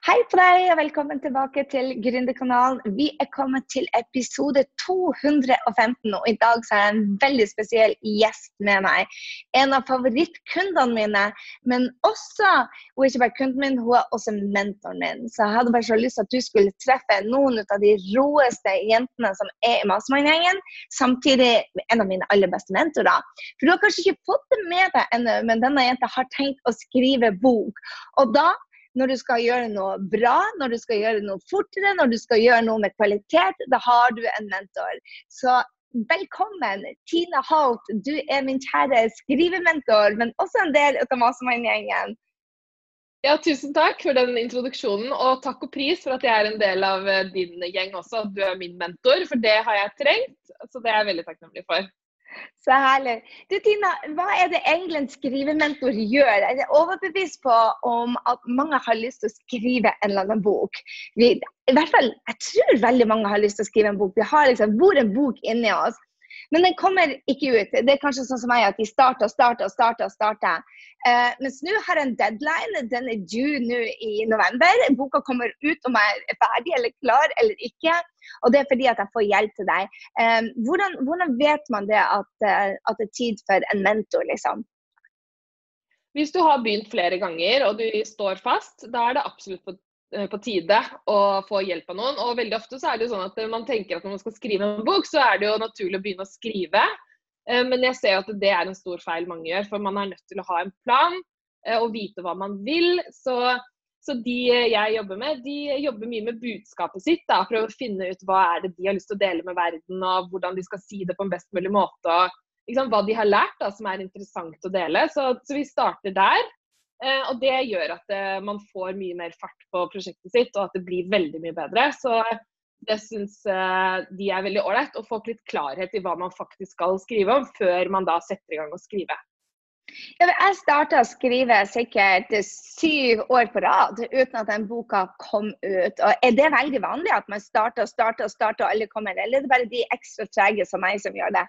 Hei på deg, og velkommen tilbake til Gründerkanalen. Vi er kommet til episode 215, og i dag så har jeg en veldig spesiell gjest med meg. En av favorittkundene mine, men også Hun er ikke bare kunden min, hun er også mentoren min. Så jeg hadde bare så lyst til at du skulle treffe noen av de roeste jentene som er i Mastermind-gjengen, samtidig en av mine aller beste mentorer. For du har kanskje ikke fått det med deg ennå, men denne jenta har tenkt å skrive bok. Og da når du skal gjøre noe bra, når du skal gjøre noe fortere, når du skal gjøre noe med kvalitet, da har du en mentor. Så velkommen, Tina Holt. Du er min kjære skrivementor, men også en del av Masemann-gjengen. Ja, tusen takk for den introduksjonen, og takk og pris for at jeg er en del av eh, din gjeng også. At du er min mentor, for det har jeg trengt. Så det er jeg veldig takknemlig for. Så herlig. Du Tina, hva er det egentlig en skrivementor gjør? Er overbevist på om at mange har lyst til å skrive en eller annen bok. Vi, I hvert fall, jeg tror veldig mange har lyst til å skrive en bok. Vi har liksom, bor en bok inni oss. Men den kommer ikke ut. Det er kanskje sånn som meg at de starter og starter og starter. og starter. Uh, mens nå har jeg en deadline. Den er due nå i november. Boka kommer ut om jeg er ferdig eller klar eller ikke. Og det er fordi at jeg får hjelp til deg. Um, hvordan, hvordan, vet man det at, uh, at, det er tid for en mentor, liksom? Hvis du har begynt flere ganger og du står fast, da er det absolutt på Eh, på tide å få hjelp av noen. Og veldig ofte så er det jo sånn at man tenker at når man skal skrive en bok, så er det jo naturlig å begynne å skrive. Eh, men jeg ser jo at det er en stor feil mange gjør, for man er nødt til å ha en plan eh, og vite hva man vil. Så, så de jeg jobber med, de jobber mye med budskapet sitt. Da, for å finne ut hva er det de har lyst til å dele med verden, og hvordan de skal si det på en best mulig måte. og liksom, Hva de har lært da, som er interessant å dele. Så, så vi starter der. Eh, og det gjør at eh, man får mye mer fart på prosjektet sitt, og at det blir veldig mye bedre. Så det syns eh, de er veldig ålreit. Å få litt klarhet i hva man faktisk skal skrive om, før man da setter i gang å skrive. Jeg starta å skrive sikkert syv år på rad uten at den boka kom ut. Og er det veldig vanlig at man starter og starter og starter og alle kommer, eller er det bare de ekstra trege som meg som gjør det?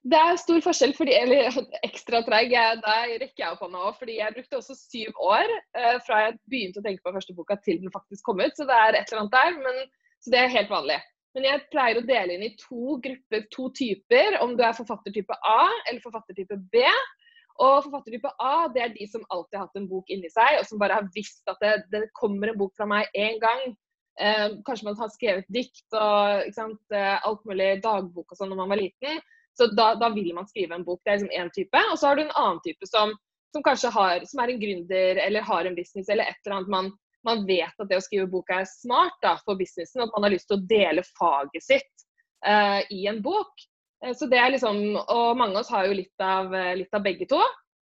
Det er stor forskjell, fordi, eller ekstra treig. Der rekker jeg opp hånda òg. Fordi jeg brukte også syv år eh, fra jeg begynte å tenke på første boka til den faktisk kom ut. Så det er et eller annet der. Men, så det er helt vanlig. Men jeg pleier å dele inn i to grupper, to typer. Om du er forfattertype A eller forfattertype B. Og forfattertype A det er de som alltid har hatt en bok inni seg, og som bare har visst at det, det kommer en bok fra meg én gang. Eh, kanskje man har skrevet dikt og sant, alt mulig dagbok og sånn når man var liten. Så da, da, vil man skrive en bok. Det er liksom én type. Og så har du en annen type som, som kanskje har, som er en gründer eller har en business eller et eller annet. Man, man vet at det å skrive bok er smart da, for businessen. At man har lyst til å dele faget sitt uh, i en bok. Uh, så det er liksom, Og mange av oss har jo litt av, uh, litt av begge to.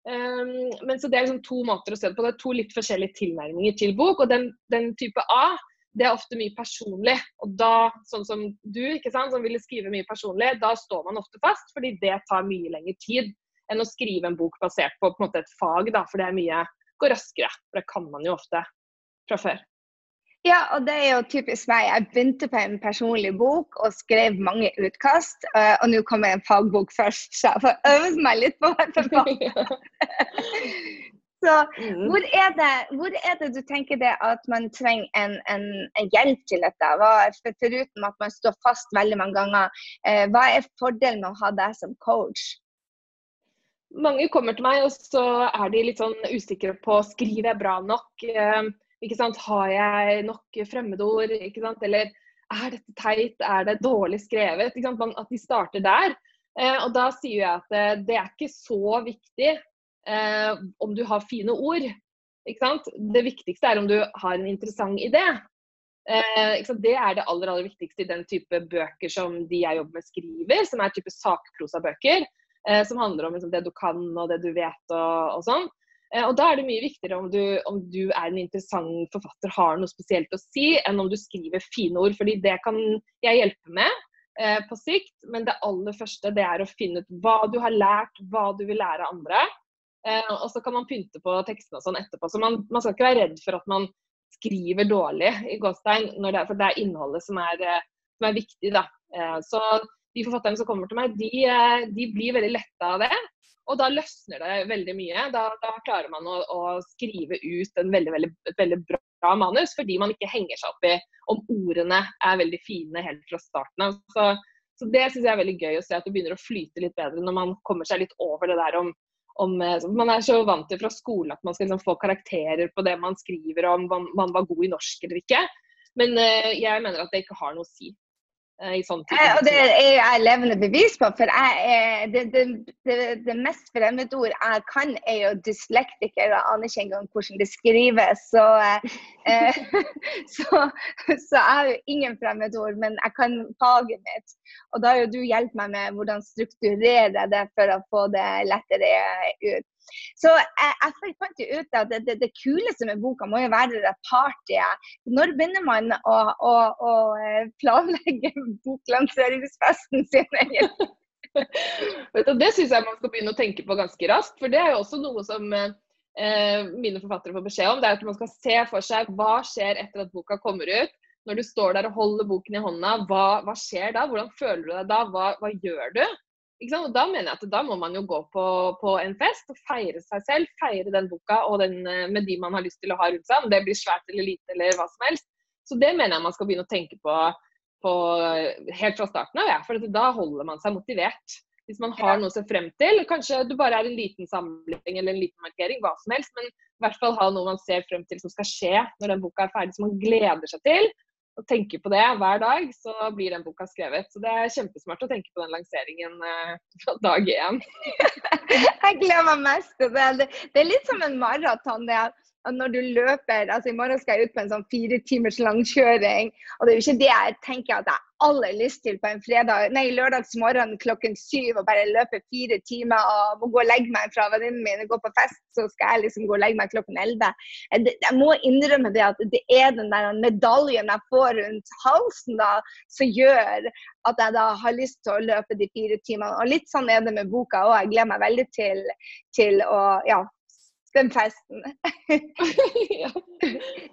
Um, men så Det er liksom to måter å se det på. Det er to litt forskjellige tilnærminger til bok. og Den, den type A det er ofte mye personlig. Og da, sånn som du, ikke sant, som ville skrive mye personlig, da står man ofte fast, fordi det tar mye lengre tid enn å skrive en bok basert på, på måte, et fag, da, for det er mye går raskere. For det kan man jo ofte fra før. Ja, og det er jo typisk meg. Jeg begynte på en personlig bok og skrev mange utkast. Uh, og nå kommer en fagbok først, så jeg får øve meg litt på å være forfatter. Så mm. hvor, er det, hvor, er det, du tenker det at man trenger en, en, en hjelp til dette? Hva, foruten at man står fast veldig mange ganger, eh, hva er fordelen med å ha deg som coach? Mange kommer til meg og så er de litt sånn usikre på skriver jeg bra nok. Eh, ikke sant? Har jeg nok fremmedord? Ikke sant? Eller er dette teit? Er det dårlig skrevet? Ikke sant? At de starter der. Eh, og da sier jeg at det det er ikke så viktig eh, om du har fine ord. Det viktigste er om du har en interessant idé. Eh, det er det aller, aller viktigste i den type bøker som de jeg jobber med skriver, som er type sakprosabøker. Eh, som handler om liksom, det du kan og det du vet og, og sånn. Eh, og Da er det mye viktigere om du, om du, er en interessant forfatter, har noe spesielt å si, enn om du skriver fine ord. fordi det kan jeg hjelpe med eh, på sikt. Men det aller første det er å finne ut hva du har lært, hva du vil lære andre. Eh, og så kan man pynte på tekstene og sånn etterpå. Så man, man, skal ikke være redd for at man skriver dårlig i gåstein, for det er innholdet som er, eh, som er viktig. da. Eh, så de forfatterne som kommer til meg, de, eh, de blir veldig letta av det. Og da løsner det veldig mye. Da, da klarer man å, å, skrive ut veldig, veldig, et veldig bra manus, fordi man ikke henger seg opp i om ordene er veldig fine helt fra starten av. Så, så, det syns jeg er veldig gøy å se at det begynner å flyte litt bedre når man kommer seg litt over det der om, om eh, Man er så vant til fra skole at man skal liksom få karakterer på det man skriver, om man, man var god i norsk eller ikke. Men uh, jeg mener at det ikke har noe å si. Eh, i sånn tid. Og det er jeg levende bevis på. For jeg, det, det, det, det, mest fremmedord jeg kan, er jo dyslektiker. Jeg aner ikke engang hvordan det skrives. Så, eh, så, så, jeg har jo ingen fremmedord, men jeg kan faget mitt. Og da har jo du hjulpet meg med hvordan strukturere det for å få det lettere ut. Så jeg, jeg fant jo ut at det, det, det, kuleste med boka må jo være det partyet. Når begynner man å, å, å eh, planlegge boklanseringsfesten sin? det syns jeg man skal begynne å tenke på ganske raskt. For det er jo også noe som eh, mine forfattere får beskjed om. Det er at man skal se for seg hva skjer etter at boka kommer ut. Når du står der og holder boken i hånda, hva, hva skjer da? Hvordan føler du deg da? Hva, hva gjør du? Og Da mener jeg at da må man jo gå på, på, en fest og feire seg selv. Feire den boka og den, eh, med de man har lyst til å ha rundt seg. Om det blir svært eller lite eller hva som helst. Så det mener jeg man skal begynne å tenke på, på helt fra starten av. Ja. For da holder man seg motivert. Hvis man har noe å se frem til, kanskje det bare er en liten samling eller en liten markering, hva som helst, men i hvert fall ha noe man ser frem til som skal skje når den boka er ferdig, som man gleder seg til og tenker på det hver dag, så blir den boka skrevet. Så det er kjempesmart å tenke på den lanseringen eh, fra dag én. jeg gleder meg mest til det. Det er litt som en maraton. det at når du løper altså I morgen skal jeg ut på en sånn fire timers langkjøring. Og det er jo ikke det jeg tenker at jeg har aller lyst til på en fredag, nei, lørdagsmorgen klokken syv og bare løpe fire timer og må gå og legge meg fra venninnen min og gå på fest, så skal jeg liksom gå og legge meg klokken elleve. Jeg må innrømme det at det er den der medaljen jeg får rundt halsen da, som gjør at jeg da har lyst til å løpe de fire timene. Og litt sånn er det med boka òg. Jeg gleder meg veldig til, til å ja, den festen.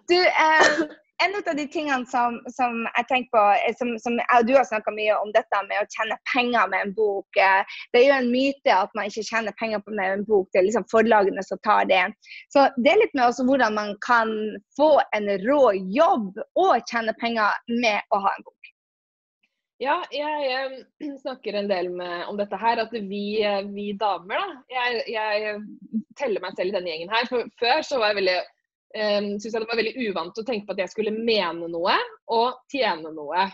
du, eh, en av de tingene som, som jeg tenker på, som, som jeg og du har snakka mye om dette med å tjene penger med en bok. Eh, det er jo en myte at man ikke tjener penger på med en bok. Det er liksom forlagene som tar det. Så det er litt med også hvordan man kan få en rå jobb og tjene penger med å ha en bok. Ja, jeg, jeg, snakker en del med, om dette her. At vi, vi damer, da jeg, jeg, teller meg selv i denne gjengen her. For før så var jeg veldig um, synes jeg det var veldig uvant å tenke på at jeg skulle mene noe og tjene noe.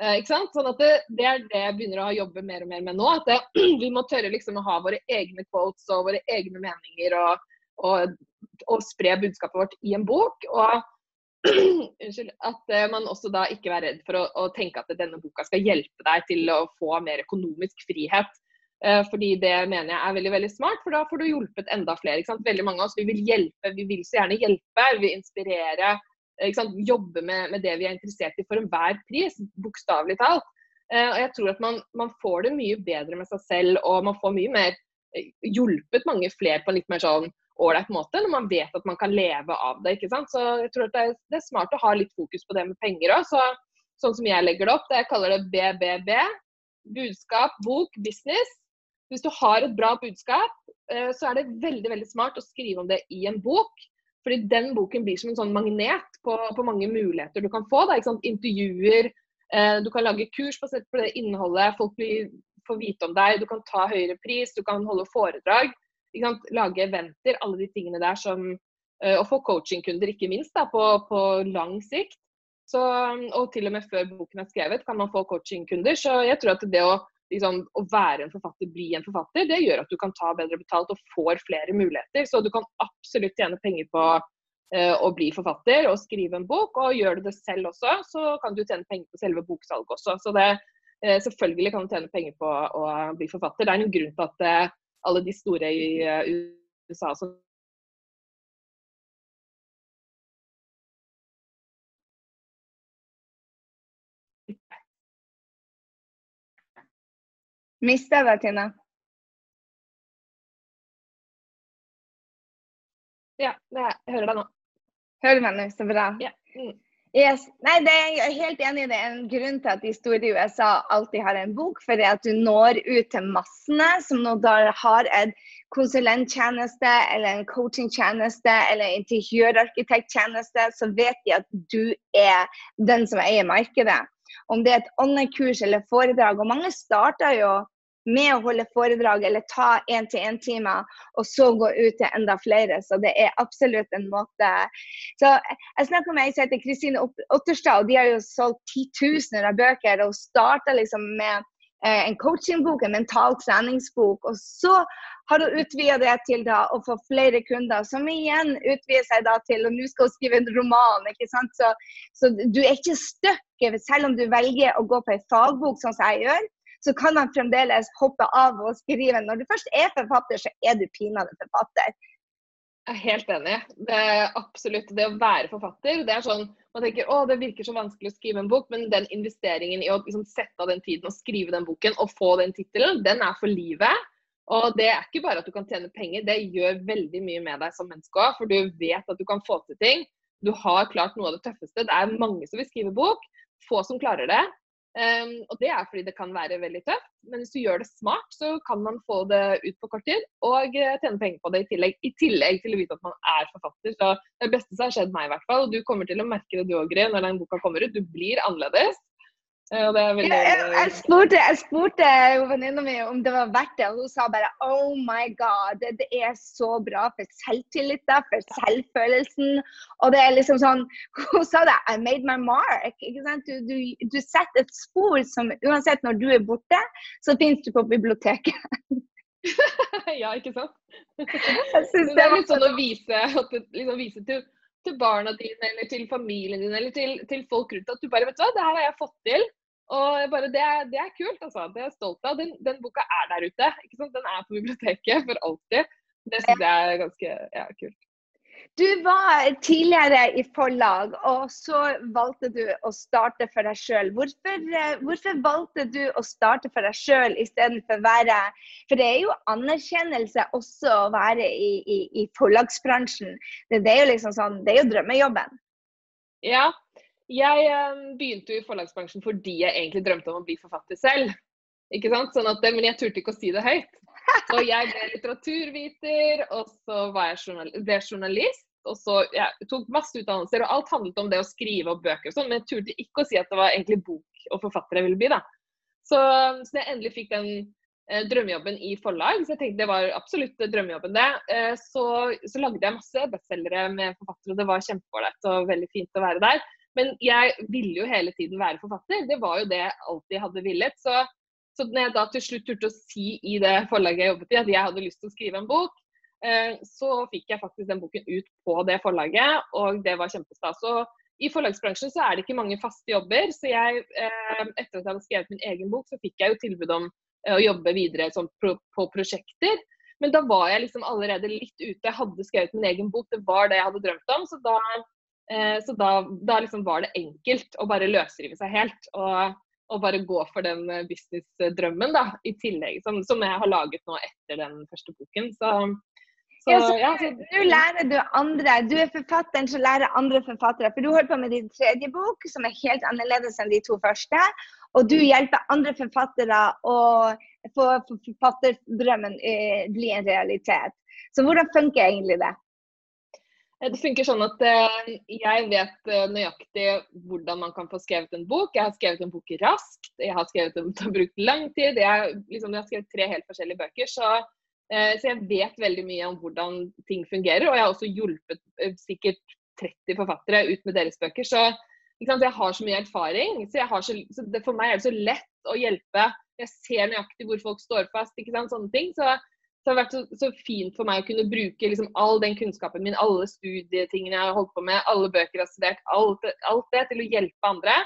Uh, ikke sant? Sånn at det, det, er det jeg begynner å jobbe mer og mer med nå. At det, vi må tørre liksom å ha våre egne quotes og våre egne meninger og, og, og spre budskapet vårt i en bok. Og. At uh, man også da ikke er redd for å, å, tenke at denne boka skal hjelpe deg til å få mer økonomisk frihet. Uh, fordi det mener jeg er veldig veldig smart, for da får du hjulpet enda flere. Veldig mange av oss vi vil hjelpe, vi vil så gjerne hjelpe, vi vil inspirere. Jobbe med, med, det vi er interessert i for enhver pris, bokstavelig talt. Og jeg tror at man, man, får det mye bedre med seg selv, og man får mye mer hjulpet mange flere på en litt mer sånn ålreit måte, når man vet at man kan leve av det. ikke sant? Så jeg tror at det er, det er smart å ha litt fokus på det med penger òg. Så, sånn som jeg legger det opp, det jeg kaller det BBB. Budskap, bok, business. Hvis du har et bra budskap, eh, så er det veldig veldig smart å skrive om det i en bok. Fordi den boken blir som en sånn magnet på, på mange muligheter du kan få. Da, Intervjuer, eh, du kan lage kurs basert på det innholdet. Folk blir, får vite om deg, du kan ta høyere pris, du kan holde foredrag lage eventer, alle de tingene der som uh, Og få coachingkunder, ikke minst, da, på, på lang sikt. Så, og til og med før boken er skrevet, kan man få coachingkunder. Så jeg tror at det å, liksom, å være en forfatter, bli en forfatter, det gjør at du kan ta bedre betalt og får flere muligheter. Så du kan absolutt tjene penger på eh, å bli forfatter og skrive en bok. Og gjør du det selv også, så kan du tjene penger på selve boksalget også. Så det, uh, selvfølgelig kan du tjene penger på å bli forfatter. Det er en grunn til at alle de store i eh, USA som Mista jeg deg, Tina? Ja, jeg hører deg nå. Hører du meg nå? Så bra. Ja. Mm. Yes. Nei, er jeg helt enig i. Det er en grunn til at de store i USA alltid har en bok. For det at du når ut til massene som nå har en konsulenttjeneste eller en coachingtjeneste eller interiørarkitekttjeneste, så vet de at du er den som eier markedet. Om det er et online-kurs eller foredrag. Og mange starter jo med å holde foredrag eller ta én-til-én-timer, og så gå ut til enda flere. Så det er absolutt en måte Så Jeg snakker med ei som heter Kristine Otterstad, og de har jo solgt titusener av bøker. og starta liksom med eh, en coachingbok, en mental treningsbok. Og så har hun utvida det til da, å få flere kunder, som igjen utvider seg da til og nå skal hun skrive en roman. ikke sant? Så, så du er ikke stuck, selv om du velger å gå på en fagbok, sånn som jeg gjør så kan man fremdeles hoppe av og skrive. Når du først er forfatter, så er du pinadø forfatter. Jeg er helt enig. Det er absolutt det å være forfatter. det er sånn, Man tenker å, det virker så vanskelig å skrive en bok, men den investeringen i å liksom, sette av den tiden og skrive den boken og få den tittelen, den er for livet. Og det er ikke bare at du kan tjene penger, det gjør veldig mye med deg som menneske òg. For du vet at du kan få til ting. Du har klart noe av det tøffeste. Det er mange som vil skrive bok, få som klarer det. Um, og Det er fordi det kan være veldig tøft, men hvis du gjør det smart, så kan man få det ut på kort tid og uh, tjene penger på det i tillegg, i tillegg til å vite at man er forfatter. Så Det beste som har skjedd meg, i hvert fall, og du kommer til å merke det du òg, når den boka kommer ut. Du blir annerledes. Veldig... Jeg, jeg, spurte, jeg spurte venninna mi om det var verdt det, og hun sa bare oh my god, det, det er så bra for selvtilliten, for selvfølelsen. Og det er liksom sånn Hun sa det, I made my mark. ikke sant? Du, du, du setter et spor som uansett når du er borte, så finnes du på biblioteket. ja, ikke sant? det, er litt sånn å vise, liksom vise til, til barna dine eller til familien din eller til, til folk rundt at du bare vet du hva, det her har jeg fått til. Og bare, det, er, det, er, kult, altså. Det er jeg stolt av. Den, den, boka er der ute. ikke sant? Den er på biblioteket for alltid. Det syns jeg er ganske ja, kult. Du var tidligere i forlag, og så valgte du å starte for deg sjøl. Hvorfor, hvorfor, valgte du å starte for deg sjøl istedenfor å være For det er jo anerkjennelse også å være i, i, i forlagsbransjen. Det, det, er jo liksom sånn, det er jo drømmejobben. Ja, jeg um, begynte jo i forlagsbransjen fordi jeg egentlig drømte om å bli forfatter selv. Ikke sant? Sånn at, men jeg turte ikke å si det høyt. Så jeg ble litteraturviter, og så jeg journalist, ble journalist. Og så jeg tok masse utdannelser, og alt handlet om det å skrive og bøker og sånn, men jeg turte ikke å si at det var egentlig bok og forfatter jeg ville bli, da. Så, så jeg endelig fikk den eh, drømmejobben i forlag, så jeg tenkte det var absolutt drømmejobben, det. Eh, så, så, lagde jeg masse bestselgere med forfattere, og det var kjempeålreit og veldig fint å være der. Men jeg ville jo hele tiden være forfatter. Det var jo det jeg alltid hadde villet. Så, så når jeg da til slutt turte å si i det forlaget jeg jobbet i at jeg hadde lyst til å skrive en bok, eh, så fikk jeg faktisk den boken ut på det forlaget, og det var kjempestas. Så i forlagsbransjen så er det ikke mange faste jobber, så jeg, eh, etter at jeg hadde skrevet min egen bok, så fikk jeg jo tilbud om eh, å jobbe videre sånn, på, prosjekter. Men da var jeg liksom allerede litt ute. Jeg hadde skrevet min egen bok, det var det jeg hadde drømt om. Så da så da, da liksom var det enkelt å bare løsrive seg helt. Og, og bare gå for den eh, businessdrømmen, da, i tillegg. Som, som, jeg har laget nå etter den første boken. Så, så, ja, så, ja, så, Nå lærer du andre. Du er forfatteren som lærer andre forfattere. For du holder på med din tredje bok, som er helt annerledes enn de to første. Og du hjelper andre forfattere å få forfatterdrømmen eh, bli en realitet. Så hvordan funker egentlig det? Eh, det funker sånn at eh, jeg vet eh, nøyaktig hvordan man kan få skrevet en bok. Jeg har skrevet en bok raskt, jeg har skrevet en som har brukt lang tid. Jeg, liksom, jeg, har skrevet tre helt forskjellige bøker. Så, så, jeg vet veldig mye om hvordan ting fungerer. Og jeg har også hjulpet sikkert 30 forfattere ut med deres bøker. Så jeg har så mye erfaring. Så, så, så det, for meg er det så lett å hjelpe. Jeg ser nøyaktig hvor folk står fast. ikke sant, sånne ting. Så så det har vært så, så, fint for meg å kunne bruke liksom all den kunnskapen min, alle studietingene jeg har holdt på med, alle bøker jeg har studert, alt, alt, det til å hjelpe andre.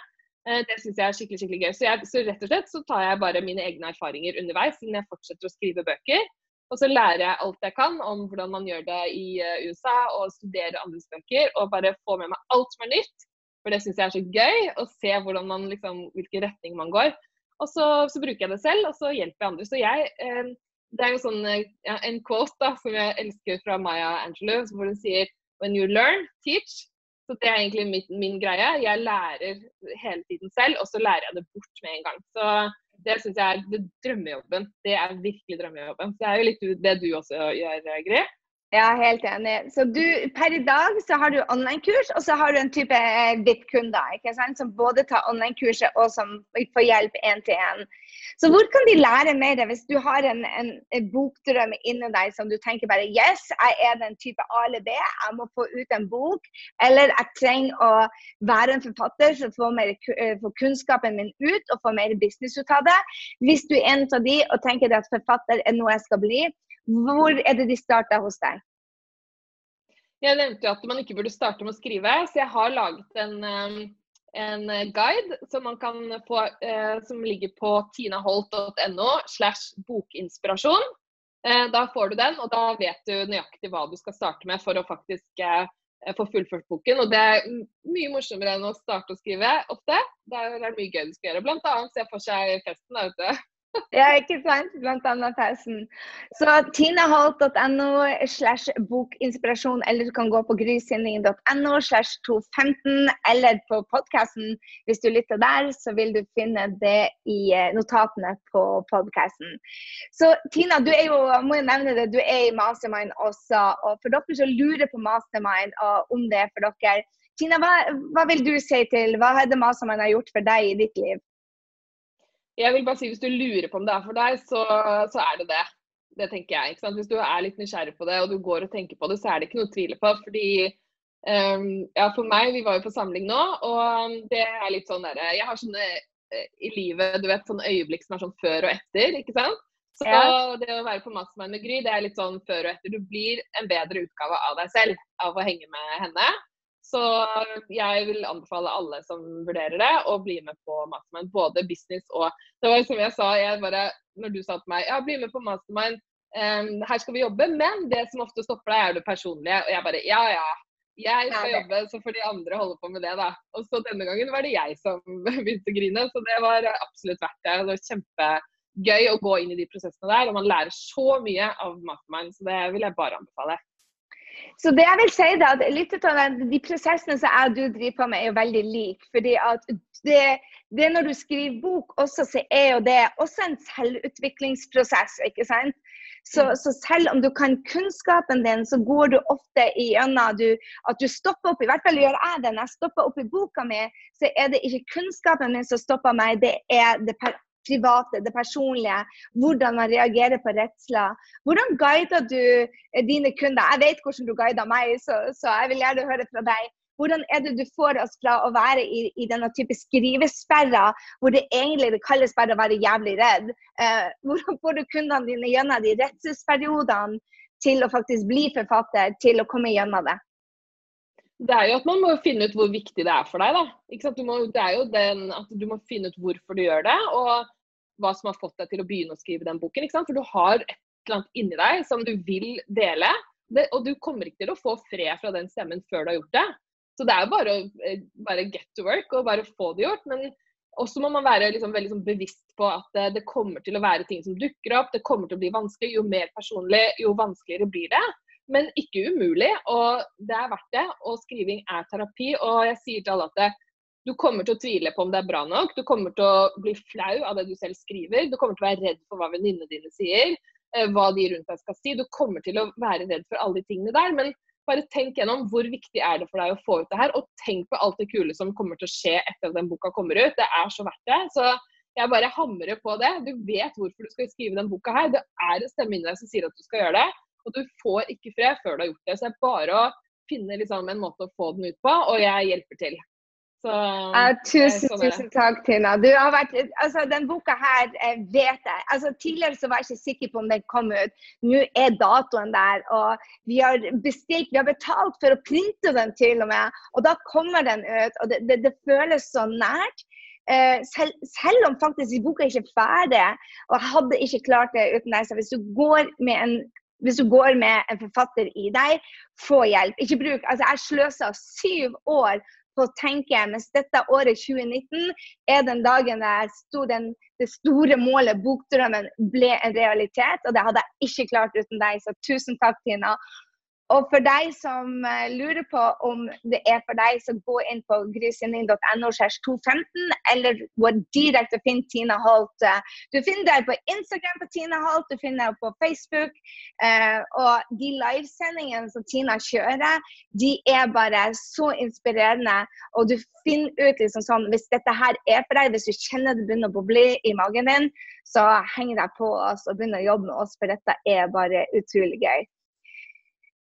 Eh, det syns jeg er skikkelig skikkelig gøy. Så, jeg, så, rett og slett så tar jeg bare mine egne erfaringer underveis siden jeg fortsetter å skrive bøker. Og så lærer jeg alt jeg kan om hvordan man gjør det i uh, USA, og studerer andres bøker. Og bare få med meg alt som er nytt. For det syns jeg er så gøy. Å se man, liksom, hvilken retning man går. Og så, så, bruker jeg det selv, og så hjelper jeg andre. Så jeg eh, det er jo sånn, eh, ja, en quote da, som jeg elsker fra Maya Angelou, hvor hun sier When you learn, teach. Så det er egentlig min, min greie. Jeg lærer hele tiden selv, og så lærer jeg det bort med en gang. Så det syns jeg er det drømmejobben. Det er virkelig drømmejobben. Så det er jo litt det du også gjør, Gry. Ja, helt enig. Så du, per i dag så har du online-kurs, og så har du en type eh, VIP-kunder som både tar online-kurset og som får hjelp én til én. Så hvor kan de lære mer hvis du har en, en, en, bokdrøm inni deg som du tenker bare Yes, jeg er den type A eller B, jeg må få ut en bok. Eller jeg trenger å være en forfatter som får mer, eh, få kunnskapen min ut og få mer business ut av det. Hvis du er en av de og tenker at forfatter er noe jeg skal bli, hvor er det de starta hos deg? Jeg nevnte jo at man ikke burde starte med å skrive, så jeg har laget en, um, en guide som man kan få, eh, som ligger på tinaholt.no slash bokinspirasjon. Eh, da får du den, og da vet du nøyaktig hva du skal starte med for å faktisk eh, få fullført boken. Og det er mye morsommere enn å starte å skrive ofte. Det er, det mye gøy du skal gjøre. Blant annet se for seg festen der ute. Ja, ikke sant? Blant annet pausen. Så tinaholt.no slash bokinspirasjon, eller du kan gå på grysyndingen.no slash 215, eller på podkasten. Hvis du lytter der, så vil du finne det i eh, notatene på podkasten. Så Tina, du er jo, må jo nevne det, du er i Mastermind også. Og for dere som lurer på Mastermind, og om det er for dere Tina, hva, hva vil du si til Hva er det Mastermind har gjort for deg i ditt liv? Jeg vil bare si Hvis du lurer på om det er for deg, så, så er det det. Det tenker jeg. Hvis du er litt nysgjerrig på det og du går og tenker på det, så er det ikke noe å tvile på. fordi um, ja, For meg, vi var jo på samling nå, og det er litt sånn derre Jeg har sånne uh, i livet, du vet, sånne øyeblikk som er sånn før og etter, ikke sant. Så ja. det å være på Mastermind med Gry, det er litt sånn før og etter. Du blir en bedre utgave av deg selv av å henge med henne. Så jeg vil anbefale alle som vurderer det, å bli med på Mastermind. Både business og Det var som jeg sa, jeg bare, når du sa til meg ja, bli med på Mastermind, um, her skal vi jobbe, men det som ofte stopper deg, er det personlige. Og jeg bare ja ja, jeg skal jobbe, så får de andre holde på med det, da. Og så denne gangen var det jeg som begynte å grine, så det var absolutt verdt det. Det var kjempegøy å gå inn i de prosessene der, og man lærer så mye av Mastermind, så det vil jeg bare anbefale. Så det jeg vil si da, at litt av De prosessene som jeg og du driver på med, er jo veldig like. fordi at det, det Når du skriver bok, også, så er jo det også en selvutviklingsprosess. ikke sant? Så, mm. så, selv om du kan kunnskapen din, så går du ofte igjennom du, at du stopper opp. I hvert fall gjør jeg det. Når jeg stopper opp i boka mi, så er det ikke kunnskapen min som stopper meg, det er det private, det personlige, hvordan man reagerer på redsler. Hvordan guider du eh, dine kunder? Jeg vet hvordan du guider meg, så, så jeg vil gjerne høre fra deg. Hvordan er det du får oss fra å være i, i denne type skrivesperra, hvor det egentlig det kalles bare å være jævlig redd? Eh, hvordan får du kundene dine gjennom de redselsperiodene til å faktisk bli forfatter, til å komme gjennom det? Det er jo at man må finne ut hvor viktig det er for deg. da. Må, det er jo den at du må finne ut hvorfor du gjør det. Og hva som har fått deg til å begynne å skrive den boken. For du har et eller annet inni deg som du vil dele. Det, og du kommer ikke til å få fred fra den stemmen før du har gjort det. Så det er bare å eh, bare get to work og bare få det gjort. Men også må man være liksom, veldig sånn, bevisst på at det, det, kommer til å være ting som dukker opp. Det kommer til å bli vanskelig. Jo mer personlig, jo vanskeligere blir det. Men ikke umulig, og det er verdt det. Og skriving er terapi. Og jeg sier til alle at det, du kommer til å tvile på om det er bra nok. Du kommer til å bli flau av det du selv skriver. Du kommer til å være redd for hva venninnene dine sier, eh, hva de rundt deg skal si. Du kommer til å være redd for alle de tingene der. Men bare tenk gjennom hvor viktig er det for deg å få ut det her. Og tenk på alt det kule som kommer til å skje etter at den boka kommer ut. Det er så verdt det. Så jeg bare hamrer på det. Du vet hvorfor du skal skrive den boka her. Det er en stemme inni deg som sier at du skal gjøre det. Og du får ikke fred før du har gjort det. Så det er bare å finne liksom en måte å få den ut på, og jeg hjelper til. Så, uh, tusen, sånn tusen takk, Tina. Du har vært, altså, den boka her eh, vet jeg. Altså, tidligere så var jeg ikke sikker på om den kom ut. Nå er datoen der. Og vi har bestilt, vi har betalt for å printe den til og med. Og da kommer den ut. Og det, det, det føles så nært. Uh, selv, selv, om faktisk boka ikke er ferdig, og jeg hadde ikke klart det uten deg. Så hvis du går med en hvis du går med en forfatter i deg, få hjelp. Ikke bruk Altså, jeg sløsa syv år på tenker jeg mens dette året 2019 er den dagen der den, det store målet, bokdrømmen, ble en realitet. Og det hadde jeg ikke klart uten deg, så tusen takk, Tina. Og for deg som uh, lurer på om det er for deg, så gå inn på grysynding.no 215, eller gå direkte og finn Tina Holt. Du finner deg på Instagram på Tina Holt, du finner deg på Facebook. Uh, og de livesendingene som Tina kjører, de er bare så inspirerende. Og du finner ut liksom sånn, hvis dette her er for deg, hvis du kjenner det begynner å boble i magen din, så heng deg på oss og begynn å jobbe med oss, for dette er bare utrolig gøy.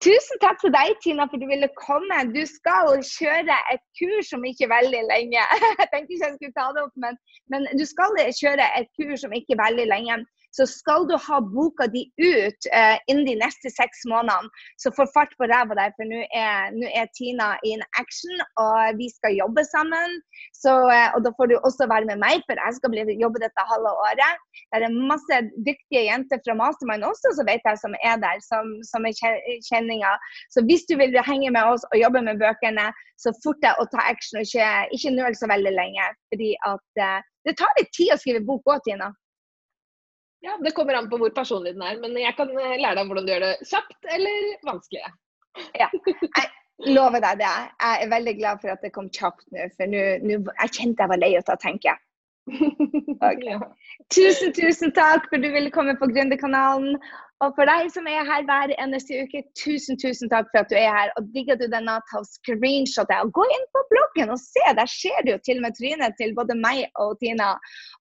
Tusen takk til deg, Tina, for du ville komme. Du skal kjøre et kurs om ikke veldig lenge. Jeg tenkte ikke jeg skulle ta det opp, men, men du skal kjøre et kurs om ikke veldig lenge så skal du ha boka di ut eh, innen de neste seks månedene. Så få fart på ræva der, for nå er, er, Tina in action, og vi skal jobbe sammen. Så, eh, og da får du også være med meg, for jeg skal bli, jobbe dette halve året. Det er masse dyktige jenter fra Mastermind også, så vet jeg, som er der, som, som er kjenninger. Så hvis du vil henge med oss og jobbe med bøkene, så fort deg å ta action, og ikke, ikke nøl så veldig lenge. fordi at eh, det tar litt tid å skrive bok òg, Tina. Ja, Det kommer an på hvor personlig den er, men jeg kan eh, lære deg hvordan du gjør det kjapt eller vanskelig. Ja, jeg lover deg det. Jeg er veldig glad for at det kom kjapt nå, for nå, jeg kjente jeg var lei av å tenke. Okay. Tusen, tusen takk for du ville komme på Gründerkanalen. Og for deg som er her hver eneste uke, tusen tusen takk for at du er her. Og digger du denne, ta screenshot og gå inn på bloggen og se. Der ser du jo til og med trynet til både meg og Tina.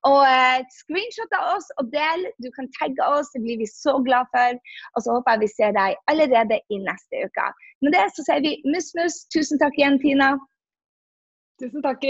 Og eh, screenshot av oss og del. Du kan tagge oss, det blir vi så glad for. Og så håper jeg vi ser deg allerede i neste uke. Med det så sier vi mus-mus. Tusen takk igjen, Tina. Tusen takk.